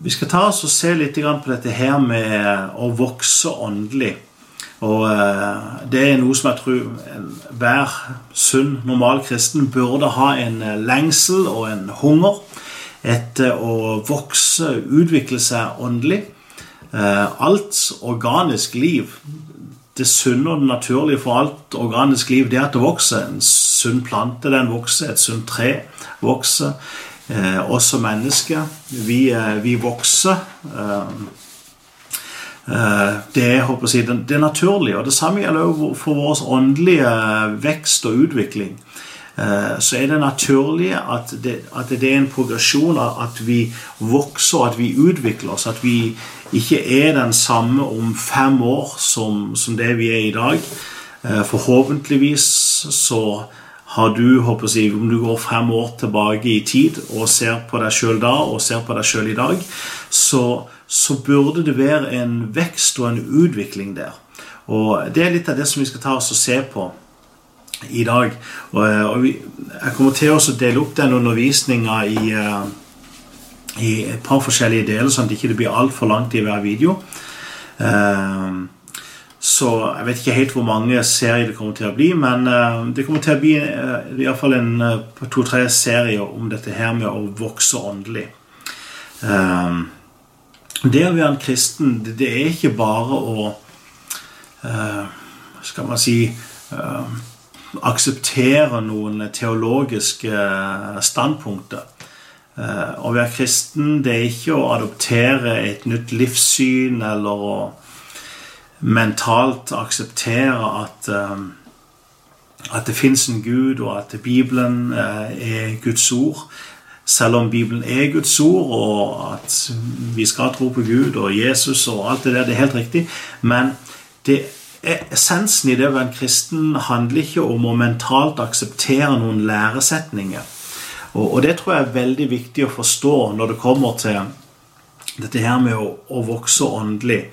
Vi skal ta oss og se litt på dette her med å vokse åndelig. Og eh, Det er noe som jeg tror hver sunn, normal kristen burde ha en eh, lengsel og en hunger etter å vokse, utvikle seg åndelig. Eh, alt organisk liv, det sunne og det naturlige for alt organisk liv, det er at det vokser. En sunn plante, den vokser. Et sunt tre vokser eh, som mennesker. Vi, eh, vi vokser. Eh, eh det, si, det, er naturlig. Og det samme gjelder for vår åndelige vekst og utvikling. Eh, så er det naturlig at det, at det, er en progresjon, at vi vokser, at vi utvikler oss. At vi ikke er den samme om fem år som, som det vi er i dag. Eh, forhåpentligvis så har du, håper jeg, Om du går fem år tilbake i tid og ser på deg sjøl da og ser på deg sjøl i dag, så, så, burde det være en vekst og en utvikling der. Og Det er litt av det som vi skal ta oss og se på i dag. Og, og vi, Jeg kommer til å dele opp den undervisninga i, uh, i et par forskjellige deler, sånn at det ikke blir altfor langt i hver video. Uh, så jeg vet ikke helt hvor mange serier det kommer til å bli, men uh, det kommer til å bli uh, i hvert fall en uh, to-tre serier om dette her med å vokse åndelig. Det å være en kristen, det er ikke bare å Skal man si Akseptere noen teologiske standpunkter. Å være kristen, det er ikke å adoptere et nytt livssyn eller å mentalt akseptere at, um, at det fins en Gud, og at Bibelen uh, er Guds ord. Selv om Bibelen er Guds ord, og at vi skal tro på Gud og Jesus og alt det der, det er helt riktig. Men det, essensen i det å være en kristen handler ikke om å mentalt akseptere noen læresetninger. Og, og det tror jeg er veldig viktig å forstå når det kommer til dette her med å, å, vokse åndelig,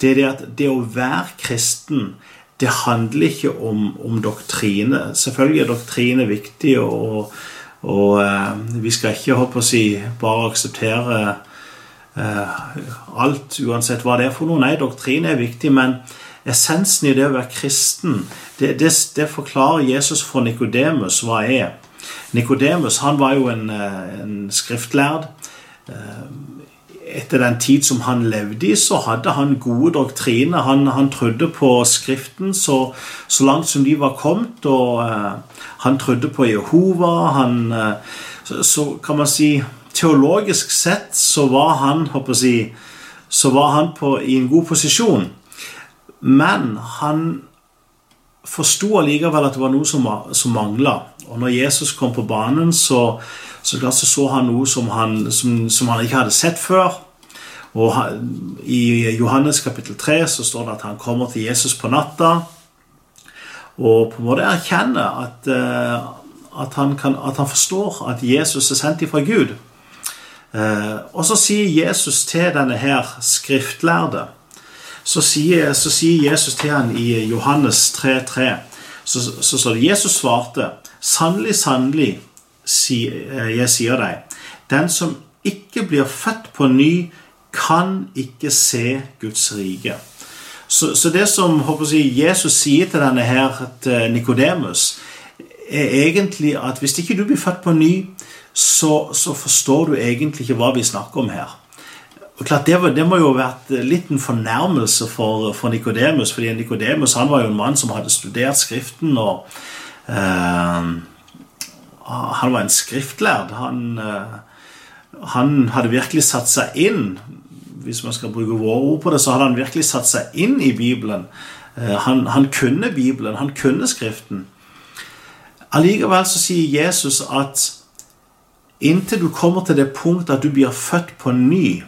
det er det at det å være kristen det handler ikke om, om doktrine. Selvfølgelig er doktrine viktig, og, og eh, vi skal ikke håpe å si, bare akseptere eh, alt, uansett hva det er for noe. Nei, doktrine er viktig, men essensen i det å være kristen, det, det, det forklarer Jesus for Nikodemus hva er. Nikodemus var jo en, eh, en skriftlærd etter den tid som han levde i, så hadde han gode doktriner. Han, han trodde på Skriften så, så, langt som de var kommet, og uh, han trodde på Jehova. Han, uh, så, så, kan man si Teologisk sett så var han, jeg, så var han på, i en god posisjon. Men han forsto allikevel at det var noe som, som mangla. Og når Jesus kom på banen, så så, så, så han noe som han, som, som han, ikke hadde sett før. Og I Johannes kapittel 3 så står det at han kommer til Jesus på natta og på en måte erkjenner at, eh, at, han, kan, at han forstår at Jesus er sendt ifra Gud. Eh, og så sier Jesus til denne her skriftlærde så sier, så sier Jesus til han i Johannes 3,3 så, så står Jesus svarte Sannelig, sannelig, Eh, jeg sier deg, den som ikke blir født på ny, kan ikke se Guds rike. Så, så det som jeg, Jesus sier til denne her Nikodemus, er egentlig at hvis ikke du blir født på ny, så, så forstår du egentlig ikke hva vi snakker om her. Og klart, det, det, må jo ha vært litt en fornærmelse for, for Nikodemus, fordi Nikodemus var jo en mann som hadde studert Skriften. og han var en skriftlærd. Han, eh, han, hadde virkelig satt seg inn Hvis man skal bruke våre ord på det, så hadde han virkelig satt seg inn i Bibelen. Eh, han, han kunne Bibelen, han kunne Skriften. Allikevel så sier Jesus at inntil du kommer til det punkt at du blir født på ny,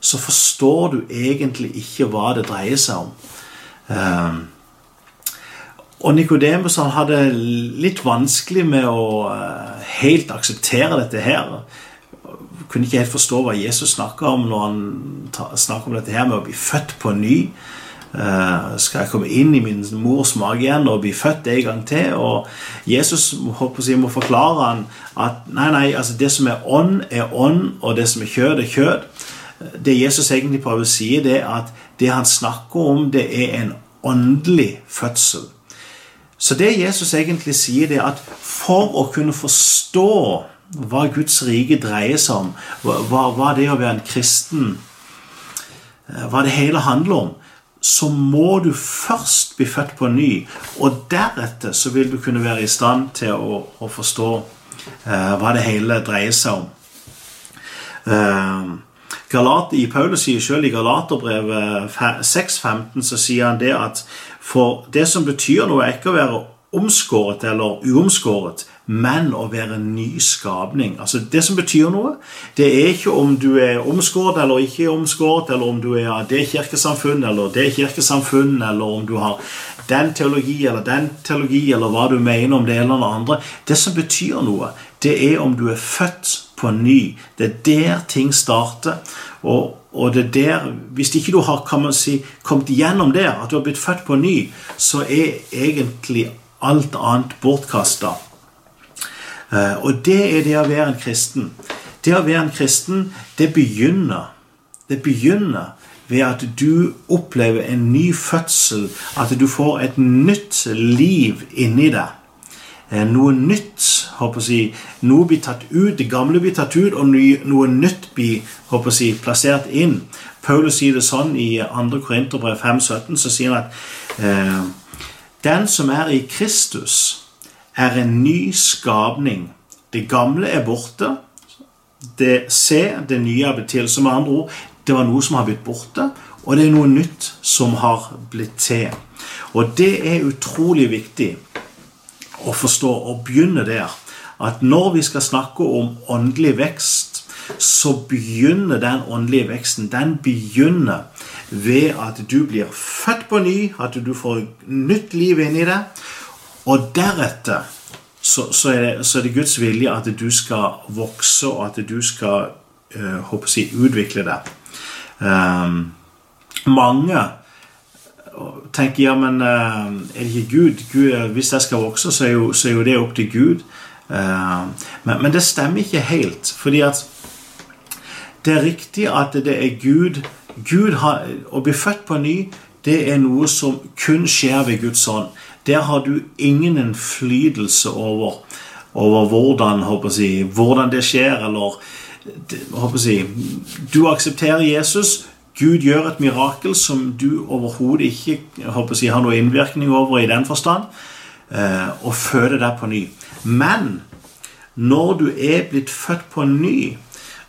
så forstår du egentlig ikke hva det dreier seg om. Og Nikodemus hadde litt vanskelig med å eh, helt akseptere dette her. Kunne ikke helt forstå hva Jesus snakka om når han snakker om dette her med å bli født på ny. Uh, skal jeg komme inn i min mors mage igjen og bli født en gang til? Og Jesus jeg, må forklare han at nei, nei, altså det som er ånd, er ånd, og det som er kjød, er kjød. det Jesus egentlig prøver å si, det er at det han snakker om, det er en åndelig fødsel. Så det Jesus egentlig sier, det er at for å kunne forstå hva Guds rike dreier seg om, hva, hva det å være en kristen eh, Hva det hele handler om, så må du først bli født på ny. Og deretter så vil du kunne være i stand til å, å forstå eh, hva det hele dreier seg om. Eh, Galat, I Paulus sier selv i Galaterbrevet 6,15 så sier han det at for det som betyr noe, er ikke å være omskåret eller uomskåret, men å være en ny skapning. Altså Det som betyr noe, det er ikke om du er omskåret eller ikke omskåret, eller om du er av det kirkesamfunn eller det kirkesamfunn, eller om du har den teologi eller den teologi, eller hva du mener om det eller det andre. Det som betyr noe, det er om du er født på ny. Det er der ting starter. Og, og det er der, Hvis ikke du har kan man si, kommet igjennom der, at du har blitt født på ny, så er egentlig alt annet bortkasta. Eh, og det er det å være en kristen. Det å være en kristen, det begynner Det begynner ved at du opplever en ny fødsel, at du får et nytt liv inni deg. Eh, noe nytt håper jeg, Noe blir tatt ut, det gamle blir tatt ut, og noe nytt blir håper jeg, plassert inn. Paulus sier det sånn i 2. Korinterbrev 5,17. Så sier han at eh, den som er i Kristus, er en ny skapning. Det gamle er borte. Det Se, det nye er blitt til. Som andre ord, det var noe som har blitt borte, og det er noe nytt som har blitt til. Og det er utrolig viktig å forstå og begynne der. At når vi skal snakke om åndelig vekst, så begynner den åndelige veksten den begynner ved at du blir født på ny, at du får nytt liv inni deg. Og deretter så, så, er det, så, er det, Guds vilje at du skal vokse, og at du skal øh, håper jeg, utvikle deg. Um, mange tenker ja, men uh, er det ikke Gud? Gud hvis jeg skal vokse, så er jo, så er jo det opp til Gud. Uh, men, men, det stemmer ikke helt. fordi at det er riktig at det er Gud Gud har, Å bli født på ny, det er noe som kun skjer ved Guds ånd. Der har du ingen innflytelse over, over hvordan, jeg, hvordan, det skjer, eller jeg, Du aksepterer Jesus. Gud gjør et mirakel som du overhodet ikke jeg, har noen innvirkning over i den forstand, eh, og føder deg på ny. Men når du er blitt født på ny,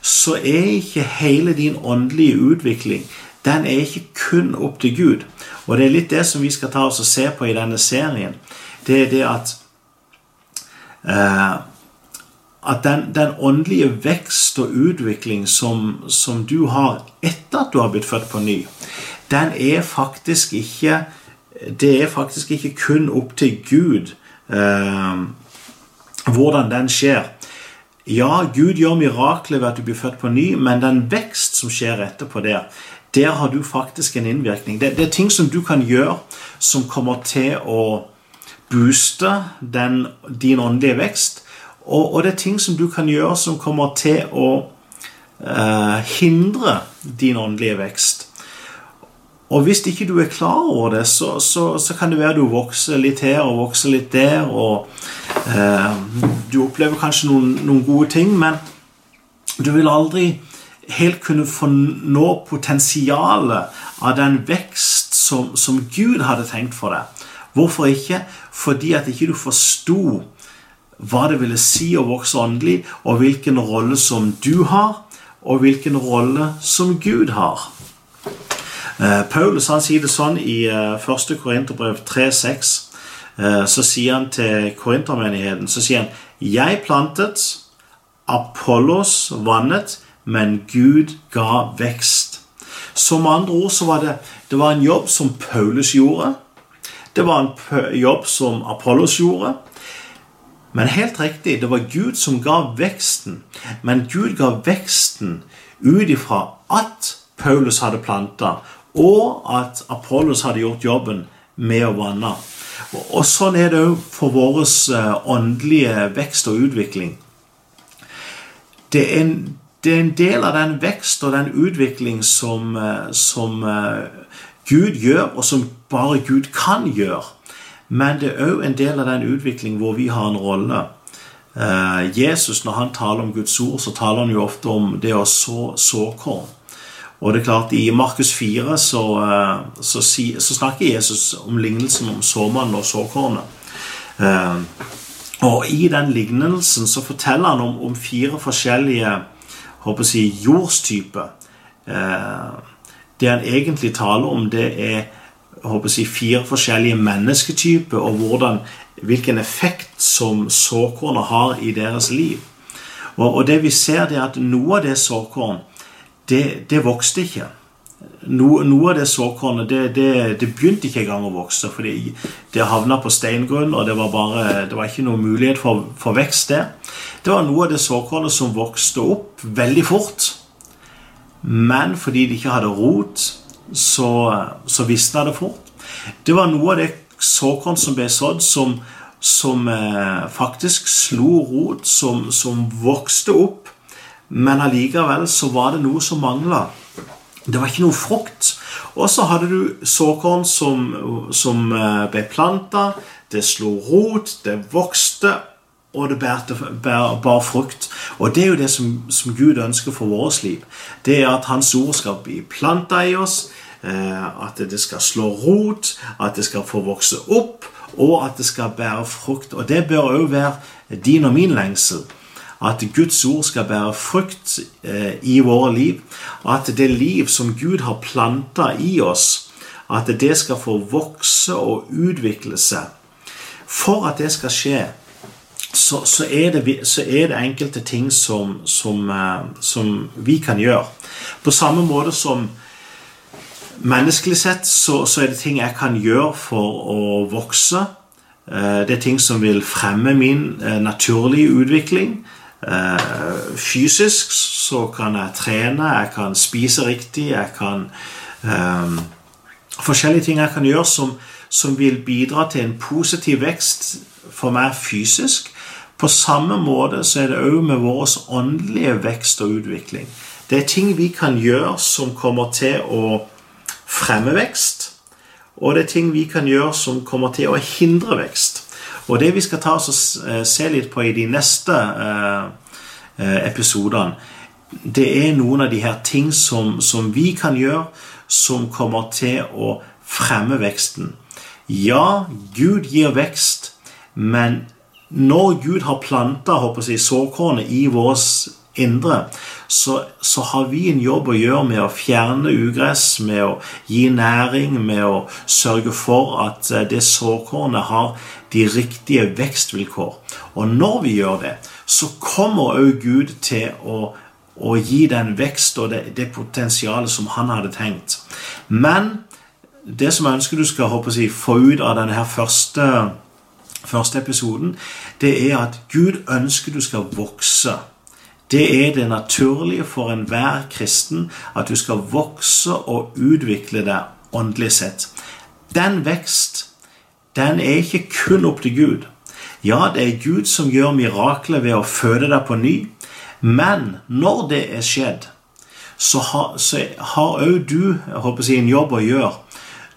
så er ikke hele din åndelige utvikling den er ikke kun opp til Gud. Og det er litt det som vi skal ta oss og se på i denne serien. Det er det at eh, at den, den, åndelige vekst og utvikling som, som, du har etter at du har blitt født på ny, den er faktisk ikke Det er faktisk ikke kun opp til Gud eh, hvordan den skjer. Ja, Gud gjør mirakler ved at du blir født på ny, men den vekst som skjer etterpå der, der har du faktisk en innvirkning. Det, det er ting som du kan gjøre som kommer til å booste den, din åndelige vekst. Og, og, det er ting som du kan gjøre som kommer til å eh, hindre din åndelige vekst. Og hvis ikke du er klar over det, så, så, så kan det være du vokser litt her og vokser litt der. og eh, Du opplever kanskje noen, noen, gode ting, men du vil aldri helt kunne få nå potensialet av den vekst som, som, Gud hadde tenkt for deg. Hvorfor ikke? Fordi at ikke du forsto hva det ville si å vokse åndelig, og hvilken rolle som du har, og hvilken rolle som Gud har. Eh, Paulus han sier det sånn i 1. Eh, Korinterbrev 3,6. Eh, så sier han til korintermenigheten så sier han, 'Jeg plantet, Apollos vannet, men Gud ga vekst'. Som andre ord så var det, det var en jobb som Paulus gjorde. Det var en jobb som Apollos gjorde. Men helt riktig, det var Gud som ga veksten. Men Gud ga veksten ut ifra at Paulus hadde planta, og at Apollos hadde gjort jobben med å vanne. Og Sånn er det òg for vår eh, åndelige vekst og utvikling. Det er, det er en del av den vekst og den utvikling som, som Gud gjør, og som bare Gud kan gjøre. Men det er òg en del av den utvikling hvor vi har en rolle. Jesus, når han taler om Guds ord, så taler han jo ofte om det å så såkorn. Og det er klart, I Markus 4 så, så, så snakker Jesus om lignelsen om såmannen og såkornet. Og i den lignelsen så forteller han om, om fire forskjellige håper jeg, jordstyper. Eh, det han egentlig taler om, det er håper jeg, fire forskjellige mennesketyper, og hvordan, hvilken effekt som såkornet har i deres liv. Og, og, det vi ser, det er at noe av det såkorn, det, det vokste ikke no, noe av det såkornet det, det, det, begynte ikke engang å vokse. fordi det havna på steingrunn, og det var, bare, det var ikke noen mulighet for, for, vekst der. Det var noe av det såkornet som vokste opp veldig fort. Men fordi det ikke hadde rot, så, så visna det fort. Det var noe av det såkorn som ble sådd, som, som eh, faktisk slo rot, som, som vokste opp. Men allikevel så var det noe som mangla. Det var ikke noe frukt. Og så hadde du såkorn som, som eh, ble planta. Det slo rot, det vokste, og det bærer, bær, bar frukt. Og det er jo det som, som, Gud ønsker for vårt liv. Det er at Hans ord skal bli planta i oss. Eh, at det skal slå rot, at det skal få vokse opp, og at det skal bære frukt. Og det bør òg være din og min lengsel at Guds ord skal bære frukt eh, i våre liv. At det liv som Gud har planta i oss, at det skal få vokse og utvikle seg. For at det skal skje, så, så, er, det, så er, det, enkelte ting som, som, eh, som, vi kan gjøre. På samme måte som menneskelig sett så, så er det ting jeg kan gjøre for å vokse. Eh, det er ting som vil fremme min naturlige utvikling. Eh, fysisk så kan jeg trene, jeg kan spise riktig, jeg kan um, Forskjellige ting jeg kan gjøre som, som, vil bidra til en positiv vekst for meg fysisk. På samme måte så er det òg med vår åndelige vekst og utvikling. Det er ting vi kan gjøre som kommer til å fremme vekst, og det er ting vi kan gjøre som kommer til å hindre vekst. Og det vi skal ta oss og eh, se litt på i de neste eh, eh, episodene, det er noen av de her ting som, som vi kan gjøre, som kommer til å fremme veksten. Ja, Gud gir vekst, men når Gud har planta såkornet i vårt indre, så, så, har vi en jobb å gjøre med å fjerne ugress, med å gi næring, med å sørge for at det såkornet har de riktige vekstvilkår. Og når vi gjør det, så kommer òg Gud til å, å, gi den vekst og det, det potensialet som han hadde tenkt. Men det som jeg ønsker du skal jeg, få ut av denne første, første episoden, det er at Gud ønsker du skal vokse. Det er det naturlige for enhver kristen at du skal vokse og utvikle deg åndelig sett. Den vekst den er ikke kun opp til Gud. Ja, det er Gud som gjør mirakler ved å føde deg på ny, men når det er skjedd, så har òg du jeg håper si, en jobb å gjøre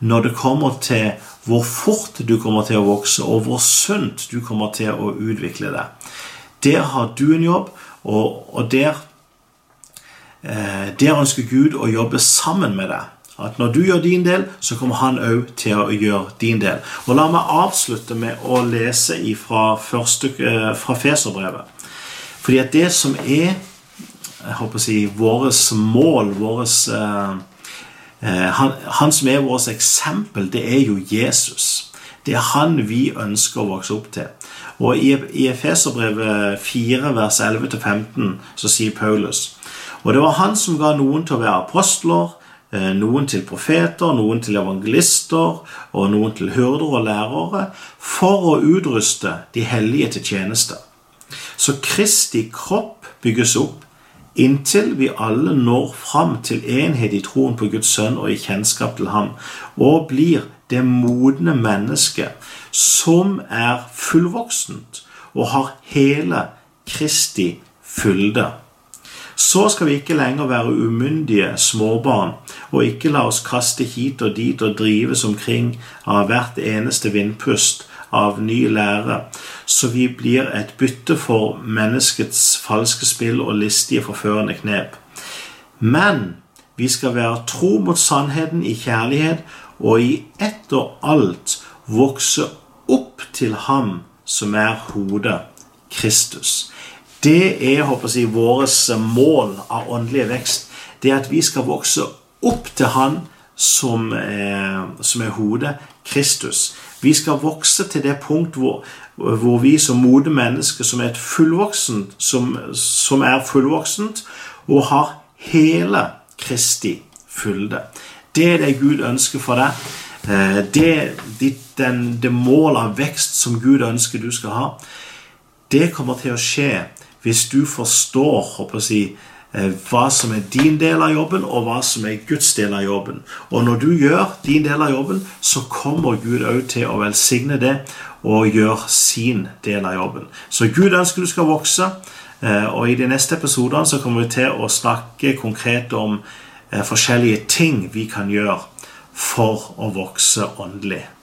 når det kommer til hvor fort du kommer til å vokse, og hvor sunt du kommer til å utvikle deg. Der har du en jobb, og, og der, eh, der ønsker Gud å jobbe sammen med deg. At når du gjør din del, så kommer han òg til å gjøre din del. Og La meg avslutte med å lese fra, første, eh, fra Feserbrevet. Fordi at det som er jeg håper å si, vårt mål, vårt eh, han, han, som er vårt eksempel, det er jo Jesus. Det er han vi ønsker å vokse opp til. Og I, i Efeserbrevet 4, vers 11-15 så sier Paulus Og det var han som ga noen til å være apostler, Eh, noen til profeter, noen til evangelister og noen til hyrder og lærere, for å utruste de hellige til tjeneste. Så Kristi kropp bygges opp inntil vi alle når fram til enhet i troen på Guds sønn og i kjennskap til ham, og blir det modne mennesket som er fullvoksent og har hele Kristi fylde. Så skal vi ikke lenger være umyndige småbarn og ikke la oss kaste hit og dit og drives omkring av hvert eneste vindpust av ny lære, så vi blir et bytte for menneskets falske spill og listige, forførende knep. Men vi skal være tro mot sannheten i kjærlighet og i ett og alt vokse opp til Ham som er hodet, Kristus. Det er håper jeg, vårt mål av åndelig vekst. Det er at vi skal vokse opp til Han som er, som er hodet, Kristus. Vi skal vokse til det punkt hvor, hvor vi som modne mennesker, som er, fullvoksent, som, som er fullvoksent og har hele Kristi fylde. Det er det Gud ønsker for deg. Eh, det, det, den, det mål av vekst som Gud ønsker du skal ha, det kommer til å skje hvis du forstår håper jeg, hva som er din del av jobben, og hva som er Guds del av jobben. Og når du gjør din del av jobben, så kommer Gud òg til å velsigne det og gjøre sin del av jobben. Så Gud ønsker du skal vokse. Eh, og i de neste episodene kommer vi til å snakke konkret om forskjellige ting vi kan gjøre for å vokse åndelig.